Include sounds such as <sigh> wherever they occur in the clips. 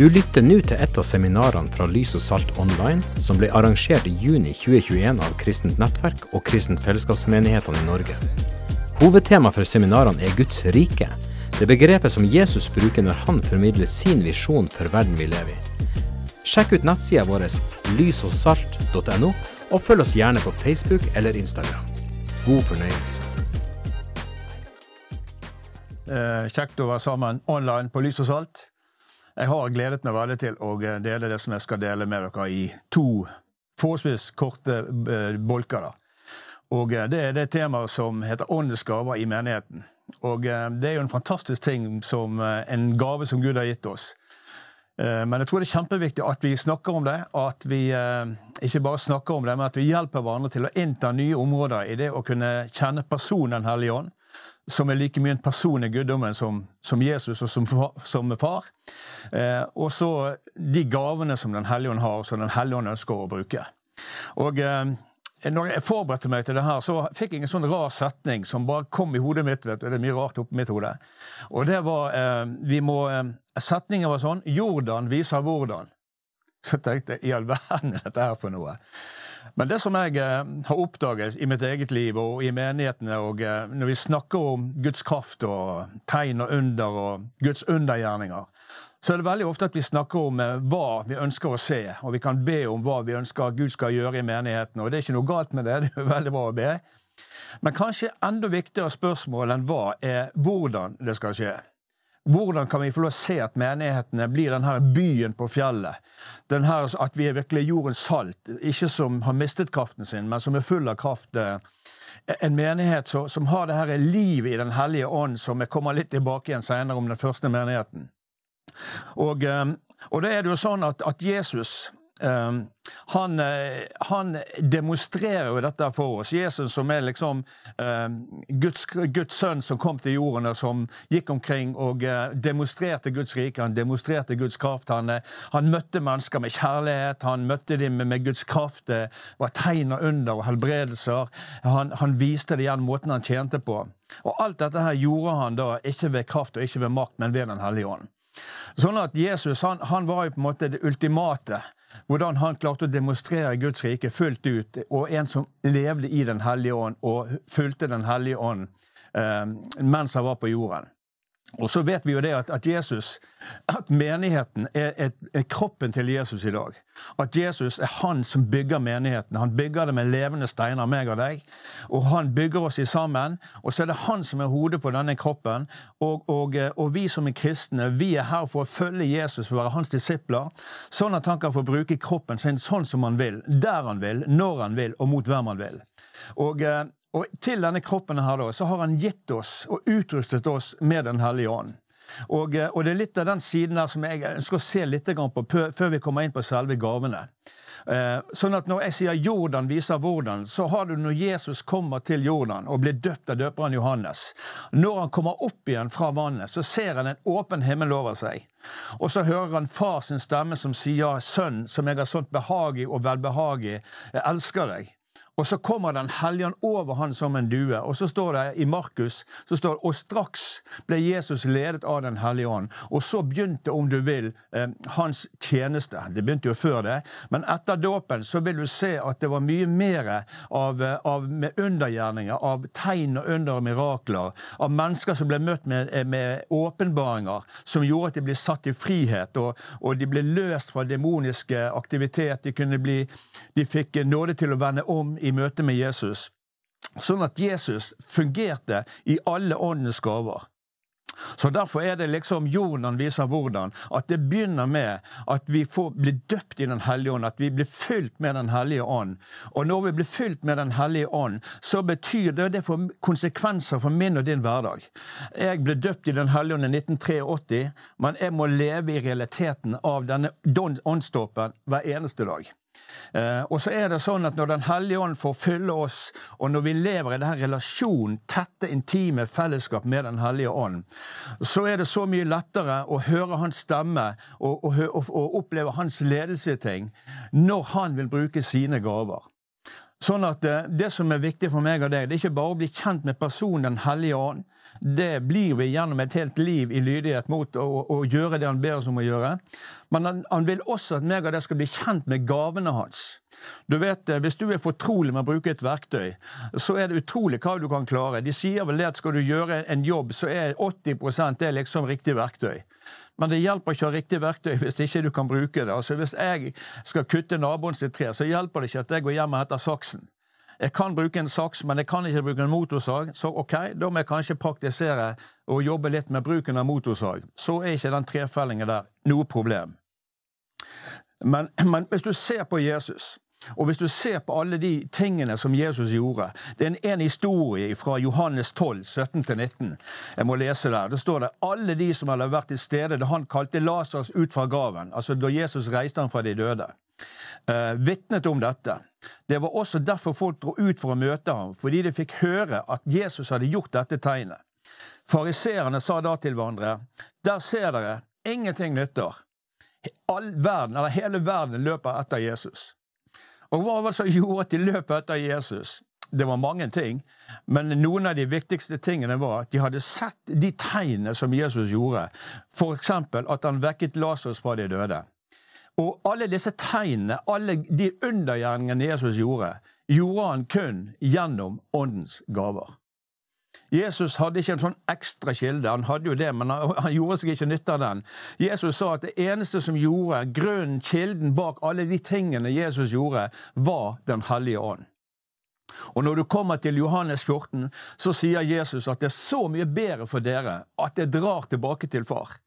Du lytter nå til et av seminarene fra Lys og Salt Online, som ble arrangert i juni 2021 av Kristent Nettverk og Kristent Fellesskapsmenighetene i Norge. Hovedtema for seminarene er Guds rike, det begrepet som Jesus bruker når han formidler sin visjon for verden vi lever i. Sjekk ut nettsida vår lysogsalt.no, og følg oss gjerne på Facebook eller Instagram. God fornøyelse. Eh, Kjekt å være sammen online på Lys og Salt. Jeg har gledet meg veldig til å eh, dele det som jeg skal dele med dere i to forholdsvis korte eh, bolker. Og eh, Det er det temaet som heter åndens gaver i menigheten. Og Det er jo en fantastisk ting, som en gave som Gud har gitt oss. Men jeg tror det er kjempeviktig at vi snakker om det. At vi ikke bare snakker om det, men at vi hjelper hverandre til å innta nye områder i det å kunne kjenne personen Den hellige ånd som er like mye en person i guddommen som, som Jesus og som, som far. Eh, og så de gavene som Den hellige ånd har, som Den hellige ånd ønsker å bruke. Og eh, når jeg forberedte meg til det her, så fikk jeg en sånn rar setning som bare kom i hodet mitt. vet du, Det er mye rart oppi mitt hode. Og det var eh, vi må, eh, Setningen var sånn Jordan viser hvordan. Så tenkte jeg i all verden er dette her for noe? Men det som jeg eh, har oppdaget i mitt eget liv og i menighetene, og eh, når vi snakker om Guds kraft og tegn og under og Guds undergjerninger, så er det veldig ofte at vi snakker om eh, hva vi ønsker å se, og vi kan be om hva vi ønsker Gud skal gjøre i menigheten. Og det er ikke noe galt med det, <laughs> det er veldig bra å be. Men kanskje enda viktigere spørsmål enn hva er hvordan det skal skje. Hvordan kan vi få lov å se at menighetene blir denne byen på fjellet? Denne, at vi er virkelig jordens salt, ikke som har mistet kraften sin, men som er full av kraft. eh, En menighet så, som har det her livet i Den hellige ånd, som jeg kommer litt tilbake igjen senere om den første menigheten. Og, eh, og da er det jo sånn at, at Jesus eh, han, eh, han demonstrerer jo dette for oss. Jesus som er liksom eh, Guds, Guds sønn som kom til jorden, og som gikk omkring og eh, demonstrerte Guds rike. Han demonstrerte Guds kraft. Han, eh, han møtte mennesker med kjærlighet, han møtte dem med, med Guds kraft. Det var tegn og under og helbredelser. Han, han viste det igjen måten han tjente på. Og alt dette her gjorde han da ikke ved kraft og ikke ved makt, men ved Den hellige ånd. Sånn at Jesus han, han var jo på en måte det ultimate. Hvordan han klarte å demonstrere Guds rike fullt ut, og en som levde i Den hellige ånd og fulgte Den hellige ånd eh, mens han var på jorden. Og så vet vi jo det at, at Jesus, at menigheten er, er, er kroppen til Jesus i dag. At Jesus er han som bygger menigheten. Han bygger det med levende steiner, meg og deg. Og han bygger oss i sammen. Og så er det han som er hodet på denne kroppen. Og, og, og vi som er kristne, vi er her for å følge Jesus, for å være hans disipler. Sånn at han kan få bruke kroppen sin sånn som han vil. Der han vil, når han vil, og mot hvem han vil. Og eh, og til denne kroppen her da, så har han gitt oss og utrustet oss med Den hellige ånd. Og, eh, og det er litt av den siden der som jeg ønsker å se litt på før vi kommer inn på selve gavene. Eh, sånn at Når jeg sier Jordan viser hvordan, så har du når Jesus kommer til Jordan og blir døpt av døperen Johannes. Når han kommer opp igjen fra vannet, så ser han en åpen himmel over seg. Og så hører han far sin stemme som sier, 'Sønn, som jeg har sånt behag og velbehag jeg elsker deg'. Og så kommer Den hellige ånd over han som en due. Og så står det i Markus så står det, og straks ble Jesus ledet av Den hellige ånd. Og så begynte, om du vil, eh, hans tjeneste. Det begynte jo før det. Men etter dåpen så vil du se at det var mye mer av, eh, av undergjerninger, av tegn og under og mirakler, av mennesker som ble møtt med, eh, med åpenbaringer som gjorde at de ble satt i frihet, og, og de ble løst fra demoniske aktivitet. De, kunne bli, de fikk nåde til å vende om i møte med Jesus. Sånn at Jesus fungerte i alle åndens gaver. Så Derfor er det liksom Jordan viser hvordan. At det begynner med at vi får blir døpt i Den hellige ånd. At vi blir fylt med Den hellige ånd. Og når vi blir fylt med Den hellige ånd, så betyr det det for konsekvenser for min og din hverdag. Jeg ble døpt i Den hellige ånd i 1983, men jeg må leve i realiteten av denne åndsdåpen hver eneste dag. Eh, og så er det sånn at Når Den hellige ånd får fylle oss, og når vi lever i denne relasjonen, tette, intime fellesskap med Den hellige ånd, så er det så mye lettere å høre hans stemme og, og, og, og oppleve hans ledelse i ting når han vil bruke sine gaver. Sånn at det, det som er viktig for meg og deg, det er ikke bare å bli kjent med personen Den hellige ånd, Det blir vi gjennom et helt liv i lydighet mot å, å gjøre det han ber oss om å gjøre. Men han, han vil også at meg og deg skal bli kjent med gavene hans. Du vet, eh, Hvis du er fortrolig med å bruke et verktøy, så er det utrolig hva du kan klare. De sier vel det at skal du gjøre en jobb, så er 80 det liksom riktig verktøy. Men det hjelper ikke å ha riktig verktøy hvis ikke du kan bruke det. Altså Hvis jeg skal kutte naboen sitt tre, så hjelper det ikke at jeg går hjem og henter saksen. Jeg kan bruke en saks, men jeg kan ikke bruke en motorsag. Så ok, da må jeg kanskje praktisere og jobbe litt med bruken av motorsag. Så er ikke den trefellingen der noe problem. Men, men hvis du ser på Jesus og hvis du ser på alle de tingene som Jesus gjorde Det er en, en historie fra Johannes 12, 17-19. Jeg må lese der. Det står det alle de som hadde vært til stede da han kalte Lasers ut fra graven, altså da Jesus reiste han fra de døde, uh, vitnet om dette. Det var også derfor folk dro ut for å møte ham, fordi de fikk høre at Jesus hadde gjort dette tegnet. Fariseerne sa da til hverandre, der ser dere, ingenting nytter. All verden, eller hele verden løper etter Jesus. Og hva var det som gjorde at de løp etter Jesus? Det var mange ting, men noen av de viktigste tingene var at de hadde sett de tegnene som Jesus gjorde, f.eks. at han vekket Lasers fra de døde. Og alle disse tegnene, alle de undergjerningene Jesus gjorde, gjorde han kun gjennom Åndens gaver. Jesus hadde ikke en sånn ekstra kilde, han hadde jo det, men han, gjorde seg ikke nytte av den. Jesus sa at det eneste som gjorde grunnen, kilden bak alle de tingene Jesus gjorde, var Den hellige ånd. Og når du kommer til Johannes 14, så sier Jesus at det er så mye bedre for dere at det drar tilbake til far.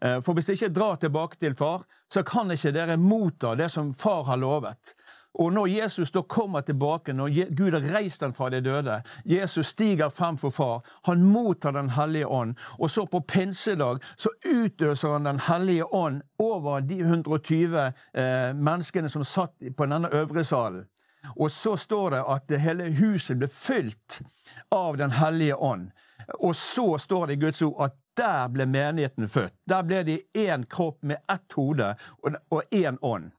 Eh, for hvis det ikke drar tilbake til far, så kan ikke dere motta det som far har lovet. Og når Jesus da kommer tilbake, når Gud har reist han fra de døde, Jesus stiger frem for far, han mottar Den hellige ånd, og så på pinsedag så utøser han Den hellige ånd over de 120 eh, menneskene som satt på denne øvre salen. Og så står det at hele huset ble fylt av Den hellige ånd. Og så står det i Guds ord at der ble menigheten født. Der ble de én kropp med ett hode og én ånd.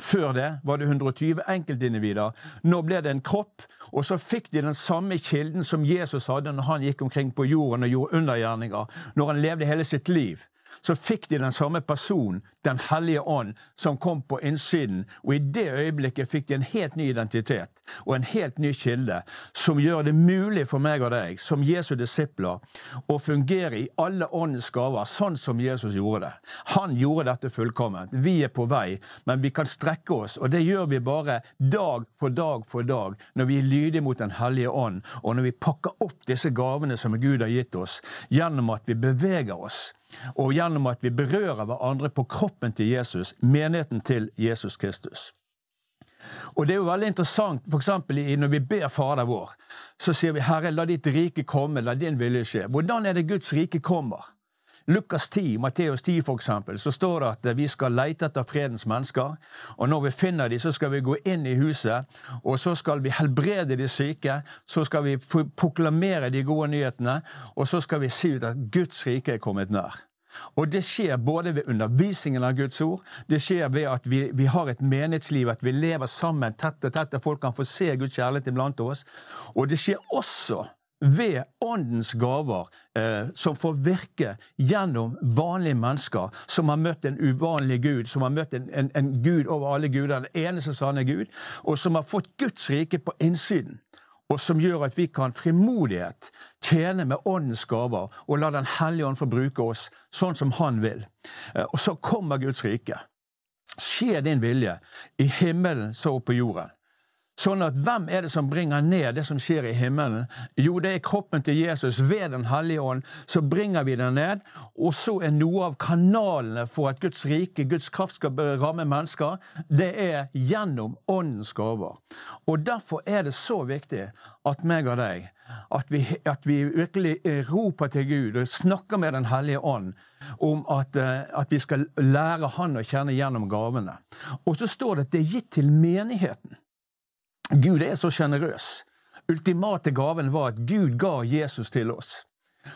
Før det var det 120 enkeltindivider. Nå ble det en kropp, og så fikk de den samme kilden som Jesus hadde når han gikk omkring på jorden og gjorde undergjerninger, når han levde hele sitt liv så fikk de den samme personen, Den hellige ånd, som kom på innsiden. Og i det øyeblikket fikk de en helt ny identitet og en helt ny kilde, som gjør det mulig for meg og deg, som Jesu disipler, å fungere i alle åndens gaver, sånn som Jesus gjorde det. Han gjorde dette fullkomment. Vi er på vei, men vi kan strekke oss, og det gjør vi bare dag for dag for dag, når vi er lydige mot Den hellige ånd, og når vi pakker opp disse gavene som Gud har gitt oss, gjennom at vi beveger oss og gjennom at vi berører hverandre på kroppen til Jesus, menigheten til Jesus Kristus. Og Det er jo veldig interessant f.eks. når vi ber Fader vår, så sier vi Herre, la ditt rike komme, la din vilje skje. Hvordan er det Guds rike kommer? Lukas 10, Matteus 10 for eksempel, så står det at vi skal leite etter fredens mennesker. Og når vi finner dem, så skal vi gå inn i huset, og så skal vi helbrede de syke. Så skal vi proklamere de gode nyhetene, og så skal vi si ut at Guds rike er kommet nær. Og det skjer både ved undervisningen av Guds ord, det skjer ved at vi, vi har et menighetsliv, at vi lever sammen tett og tett, at folk kan få se Guds kjærlighet iblant oss. Og det skjer også ved Åndens gaver, eh, som får virke gjennom vanlige mennesker som har møtt en uvanlig Gud, som har møtt en, en, en Gud over alle guder, den eneste sanne Gud, og som har fått Guds rike på innsiden. Og som gjør at vi kan frimodighet tjene med Åndens gaver og la Den hellige ånd få bruke oss sånn som Han vil. Eh, og så kommer Guds rike. Skje din vilje i himmelen så på jorden. Sånn at hvem er det som bringer ned det som skjer i himmelen? Jo, det er kroppen til Jesus. Ved Den hellige ånd så bringer vi den ned. Og så er noe av kanalene for at Guds rike, Guds kraft, skal ramme mennesker, det er gjennom Åndens gaver. Og derfor er det så viktig at meg og deg at vi, at vi virkelig roper til Gud og snakker med Den hellige ånd om at, eh, at vi skal lære Han å kjenne gjennom gavene. Og så står det at det er gitt til menigheten. Gud er så sjenerøs. Ultimate gaven var at Gud ga Jesus til oss.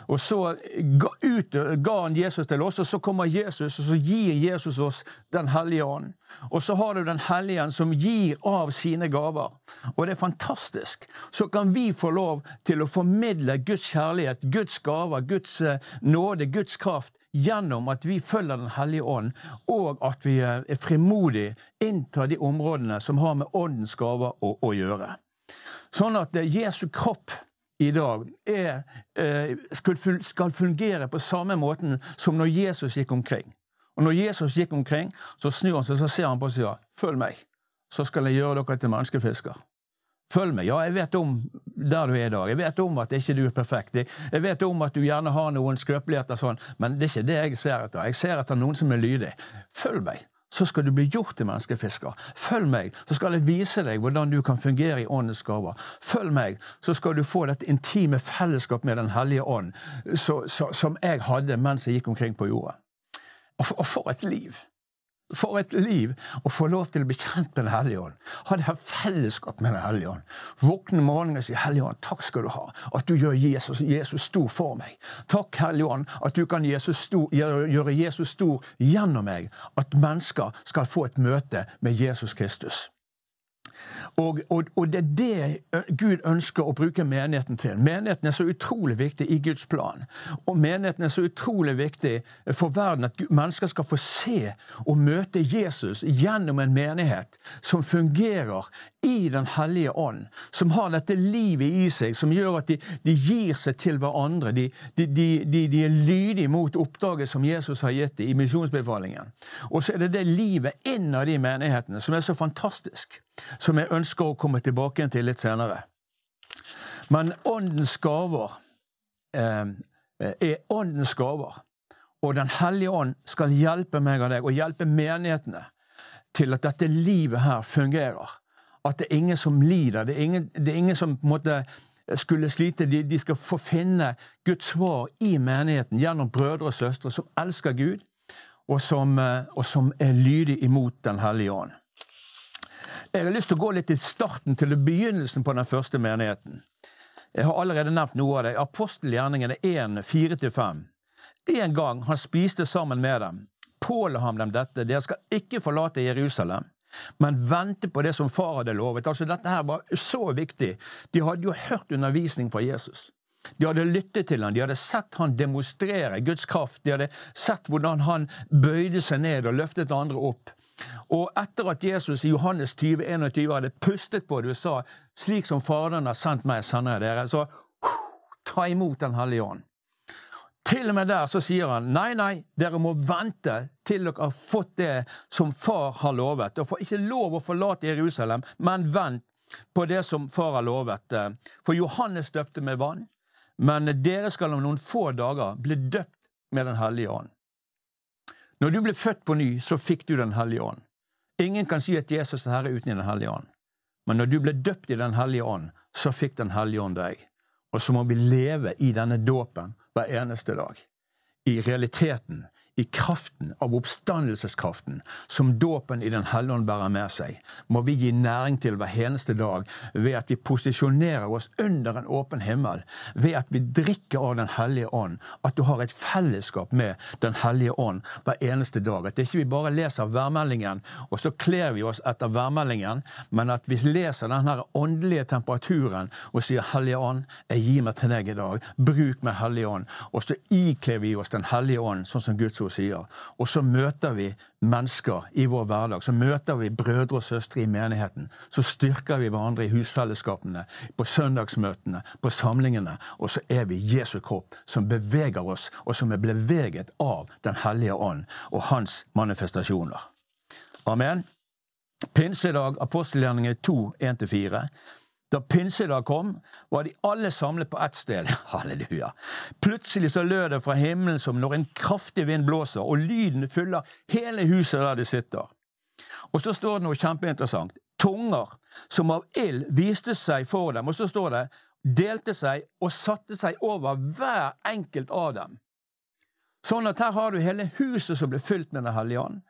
Og så ga, ut, ga han Jesus til oss, og så kommer Jesus, og så gir Jesus oss Den hellige ånd. Og så har du Den hellige ånd som gir av sine gaver. Og det er fantastisk. Så kan vi få lov til å formidle Guds kjærlighet, Guds gaver, Guds eh, nåde, Guds kraft gjennom at vi følger Den hellige ånd, og at vi eh, er frimodige inntar de områdene som har med åndens gaver å, å gjøre. Sånn at eh, Jesu kropp i dag er, eh, skal fungere på samme måten som når Jesus gikk omkring. Og når Jesus gikk omkring, så snur han seg så ser han på og sier 'Følg meg, så skal jeg gjøre dere til menneskefisker'. Følg meg. Ja, jeg vet om der du er i dag. Jeg vet om at ikke du er perfekt. Jeg vet om at du gjerne har noen skrøpeligheter, sånn, men det er ikke det jeg ser etter. Jeg ser etter noen som er lydig. Følg meg så skal du bli gjort til menneskefisker. Følg meg, så skal jeg vise deg hvordan du kan fungere i åndens gaver. Følg meg, så skal du få dette intime fellesskap med Den hellige ånd så, så, som jeg hadde mens jeg gikk omkring på jorda. Og for, og for et liv! For et liv å få lov til å bli kjent med Den hellige ånd. Ha det her fellesskap med Den hellige ånd. Våkne morgenen og si 'Hellige ånd, takk skal du ha at du gjør Jesus, Jesus stor for meg'. Takk, Hellige ånd, at du kan Jesus stor, gjøre Jesus stor gjennom meg. At mennesker skal få et møte med Jesus Kristus. Og, og, og, det er det Gud ønsker å bruke menigheten til. Menigheten er så utrolig viktig i Guds plan. Og menigheten er så utrolig viktig for verden at mennesker skal få se og møte Jesus gjennom en menighet som fungerer i Den hellige ånd. Som har dette livet i seg, som gjør at de, de gir seg til hverandre. De, de, de, er lydige mot oppdraget som Jesus har gitt dem i misjonsbefalingen. Og så er det det livet innad i menighetene som er så fantastisk som jeg ønsker å komme tilbake til litt senere. Men åndens gaver eh, er åndens gaver. Og Den hellige ånd skal hjelpe meg og deg, og hjelpe menighetene, til at dette livet her fungerer. At det er ingen som lider. Det er ingen, det er ingen som på en måte skulle slite. De, de, skal få finne Guds svar i menigheten gjennom brødre og søstre som elsker Gud, og som, eh, og som er lydige imot Den hellige ånd. Jeg har lyst til å gå litt til starten, til begynnelsen på den første menigheten. Jeg har allerede nevnt noe av det. Apostelgjerningene 1, 4-5. En gang han spiste sammen med dem, påla ham dem dette. Dere skal ikke forlate Jerusalem, men vente på det som far hadde lovet. Altså, Dette her var så viktig. De hadde jo hørt undervisning fra Jesus. De hadde lyttet til han, de hadde sett han demonstrere Guds kraft. De hadde sett hvordan han bøyde seg ned og løftet andre opp. Og etter at Jesus i Johannes 20, 21 hadde pustet på det og sa slik som Faderen har sendt meg, sender jeg dere, så ta imot Den hellige ånd. Til og med der så sier han nei, nei, dere må vente til dere har fått det som far har lovet. Dere får ikke lov å forlate Jerusalem, men vent på det som far har lovet. For Johannes døpte med vann, men dere skal om noen få dager bli døpt med Den hellige ånd. Når du ble født på ny, så fikk du Den hellige ånd. Ingen kan si at Jesus er Herre uten Den hellige ånd. Men når du ble døpt i Den hellige ånd, så fikk Den hellige ånd deg. Og så må vi leve i denne dåpen hver eneste dag. I realiteten i kraften av oppstandelseskraften som dåpen i Den hellige ånd bærer med seg, må vi gi næring til hver eneste dag ved at vi posisjonerer oss under en åpen himmel, ved at vi drikker av Den hellige ånd, at du har et fellesskap med Den hellige ånd hver eneste dag. At ikke vi bare leser værmeldingen, og så kler vi oss etter værmeldingen, men at vi leser den åndelige temperaturen og sier 'Hellige ånd, jeg gir meg til deg i dag. Bruk meg, Hellige ånd.' Og så ikler vi oss Den hellige ånd, sånn som Guds så sier. Og så møter vi mennesker i vår hverdag. Så møter vi brødre og søstre i menigheten. Så styrker vi hverandre i husfellesskapene, på søndagsmøtene, på samlingene. Og så er vi Jesu kropp, som beveger oss, og som er beveget av Den hellige ånd og hans manifestasjoner. Amen. Pinsedag, apostelgjerningen 2, 1-4. Da pinsedag kom, var de alle samlet på ett sted. <laughs> Halleluja. Plutselig så lød det fra himmelen som når en kraftig vind blåser, og lyden fyller hele huset der de sitter. Og så står det noe kjempeinteressant. Tunger som av ild viste seg for dem, og så står det delte seg og satte seg over hver enkelt av dem. Sånn at her har du hele huset som blir fylt med Den hellige ånd.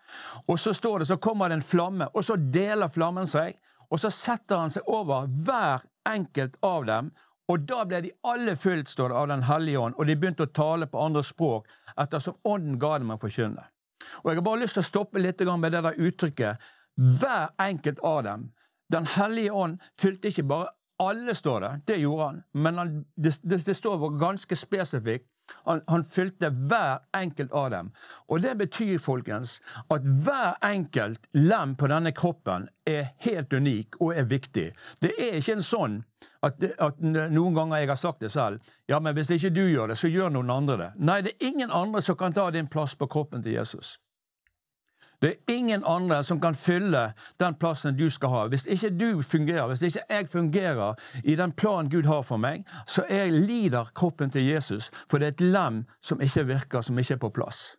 Og så står det, så kommer det en flamme, og så deler flammen seg, og så setter han seg over hver enkelt av dem, Og da ble de alle fylt, står det, av Den hellige ånd, og de begynte å tale på andre språk ettersom ånden ga dem å forkynne. Og jeg har bare lyst til å stoppe litt med det der uttrykket 'hver enkelt av dem'. Den hellige ånd fylte ikke bare alle, står det. Det gjorde han. Men han, det, det, det, står ganske spesifikt han, han, fylte hver enkelt av dem. Og det betyr, folkens, at hver enkelt lem på denne kroppen er helt unik og er viktig. Det er ikke en sånn at, at noen ganger jeg har sagt det selv ja, men hvis ikke du gjør det, så gjør noen andre det. Nei, det er ingen andre som kan ta din plass på kroppen til Jesus. Det er ingen andre som kan fylle den plassen du skal ha. Hvis ikke du fungerer, hvis ikke jeg fungerer i den planen Gud har for meg, så jeg lider kroppen til Jesus, for det er et lem som ikke virker, som ikke er på plass.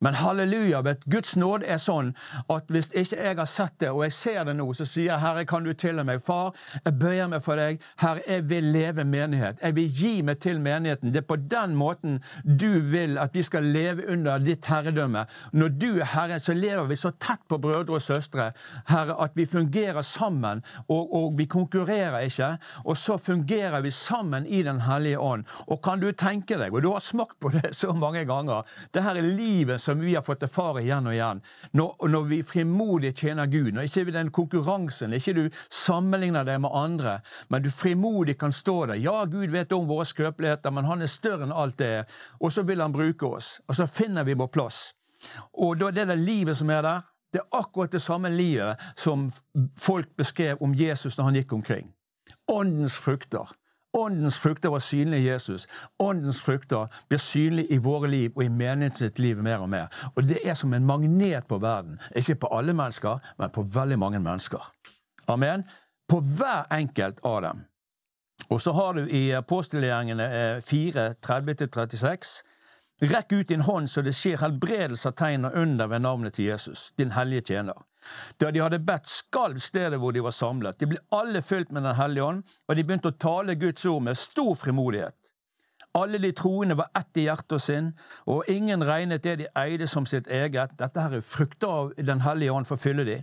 Men halleluja, vet, Guds nåd er sånn at hvis ikke jeg har sett det, og jeg ser det nå, så sier jeg, Herre, kan du til meg? Far, jeg bøyer meg for deg. Herre, jeg vil leve menighet. Jeg vil gi meg til menigheten. Det er på den måten du vil at vi skal leve under ditt herredømme. Når du er Herre, så lever vi så tett på brødre og søstre, Herre, at vi fungerer sammen, og, og vi konkurrerer ikke. Og så fungerer vi sammen i Den hellige ånd. Og kan du tenke deg, og du har smakt på det så mange ganger, det her er livet som vi har fått erfare igjen og igjen. Når, når vi frimodig tjener Gud, når ikke den konkurransen, ikke du sammenligner deg med andre, men du frimodig kan stå der. Ja, Gud vet om våre skrøpeligheter, men han er større enn alt det er. Og så vil han bruke oss. Og så finner vi vår plass. Og da det er det livet som er der, det er akkurat det samme livet som folk beskrev om Jesus når han gikk omkring. Åndens frukter. Åndens frukter var synlige i Jesus. Åndens frukter blir synlige i våre liv og i menighetens liv mer og mer. Og det er som en magnet på verden. Ikke på alle mennesker, men på veldig mange mennesker. Amen. På hver enkelt av dem. Og så har du i apostelgjerningen 4, 30-36 Rekk ut din hånd så det skjer helbredelse av tegn og under ved navnet til Jesus, din hellige tjener. Da de hadde bedt, skalv stedet hvor de var samlet. De ble alle fylt med Den hellige ånd, og de begynte å tale Guds ord med stor frimodighet. Alle de troende var ett i hjerte og sinn, og ingen regnet det de eide som sitt eget. Dette her er frukter av Den hellige ånd for å fylle de.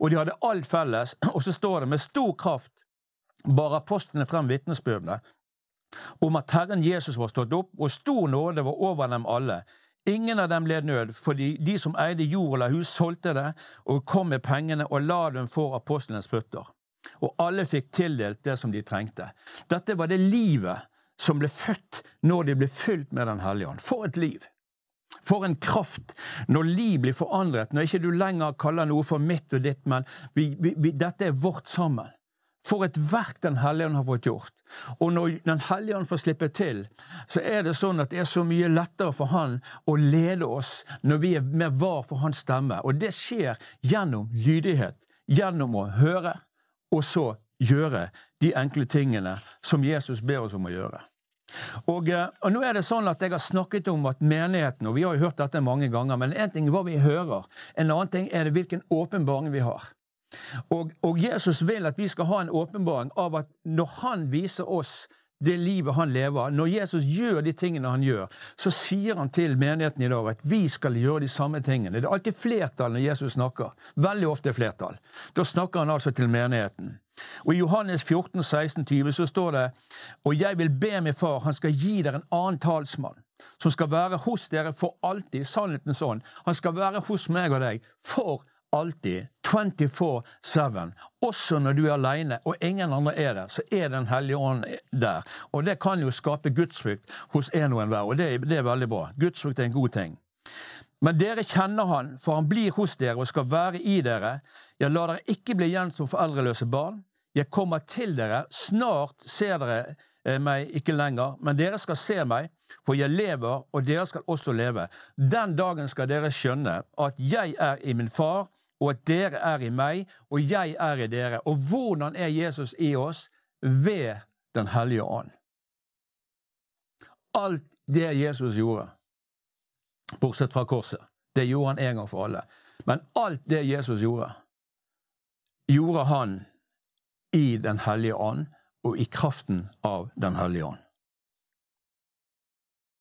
Og de hadde alt felles, <clears throat> og så står det med stor kraft bar apostlene frem vitnesbyrdene om at Herren Jesus var stått opp, og stor nåde var over dem alle. Ingen av dem led nød, fordi de som eide jord eller hus, solgte det og kom med pengene og la dem for apostlenes føtter. Og alle fikk tildelt det som de trengte. Dette var det livet som ble født når de ble fylt med Den hellige ånd. For et liv! For en kraft når liv blir forandret, når ikke du lenger kaller noe for mitt og ditt, men vi, vi, vi, dette er vårt sammen. For et verk Den hellige ånd har fått gjort. Og når Den hellige ånd får slippe til, så er det sånn at det er så mye lettere for Han å lede oss når vi er mer var for Hans stemme. Og det skjer gjennom lydighet. Gjennom å høre, og så gjøre de enkle tingene som Jesus ber oss om å gjøre. Og, eh, og, nå er det sånn at Jeg har snakket om at menigheten, og vi har jo hørt dette mange ganger, men en ting er hva vi hører, en annen ting er det hvilken åpenbaring vi har. Og, og, Jesus vil at vi skal ha en åpenbaring av at når han viser oss det livet han lever, når Jesus gjør de tingene han gjør, så sier han til menigheten i dag at vi skal gjøre de samme tingene. Det er alltid flertall når Jesus snakker. Veldig ofte flertall. Da snakker han altså til menigheten. Og I Johannes 14, 16, 20 så står det Og jeg vil be min far, han skal gi dere en annen talsmann, som skal være hos dere for alltid, sannhetens ånd. Han skal være hos meg og deg for alltid, 24-7. Også når du er aleine og ingen andre er der, så er Den hellige ånd der. Og det kan jo skape gudsfrykt hos en og enhver, og det, det er veldig bra. Gudsfrykt er en god ting. Men dere kjenner han, for han blir hos dere og skal være i dere. Jeg lar dere ikke bli igjen som foreldreløse barn. Jeg kommer til dere. Snart ser dere eh, meg ikke lenger, men dere skal se meg, for jeg lever, og dere skal også leve. Den dagen skal dere skjønne at jeg er i min far, og at dere er i meg, og jeg er i dere. Og hvordan er Jesus i oss? Ved Den hellige ånd. Alt det Jesus gjorde, bortsett fra korset, det gjorde han en gang for alle. Men alt det Jesus gjorde, gjorde han i Den hellige ånd og i kraften av Den hellige ånd.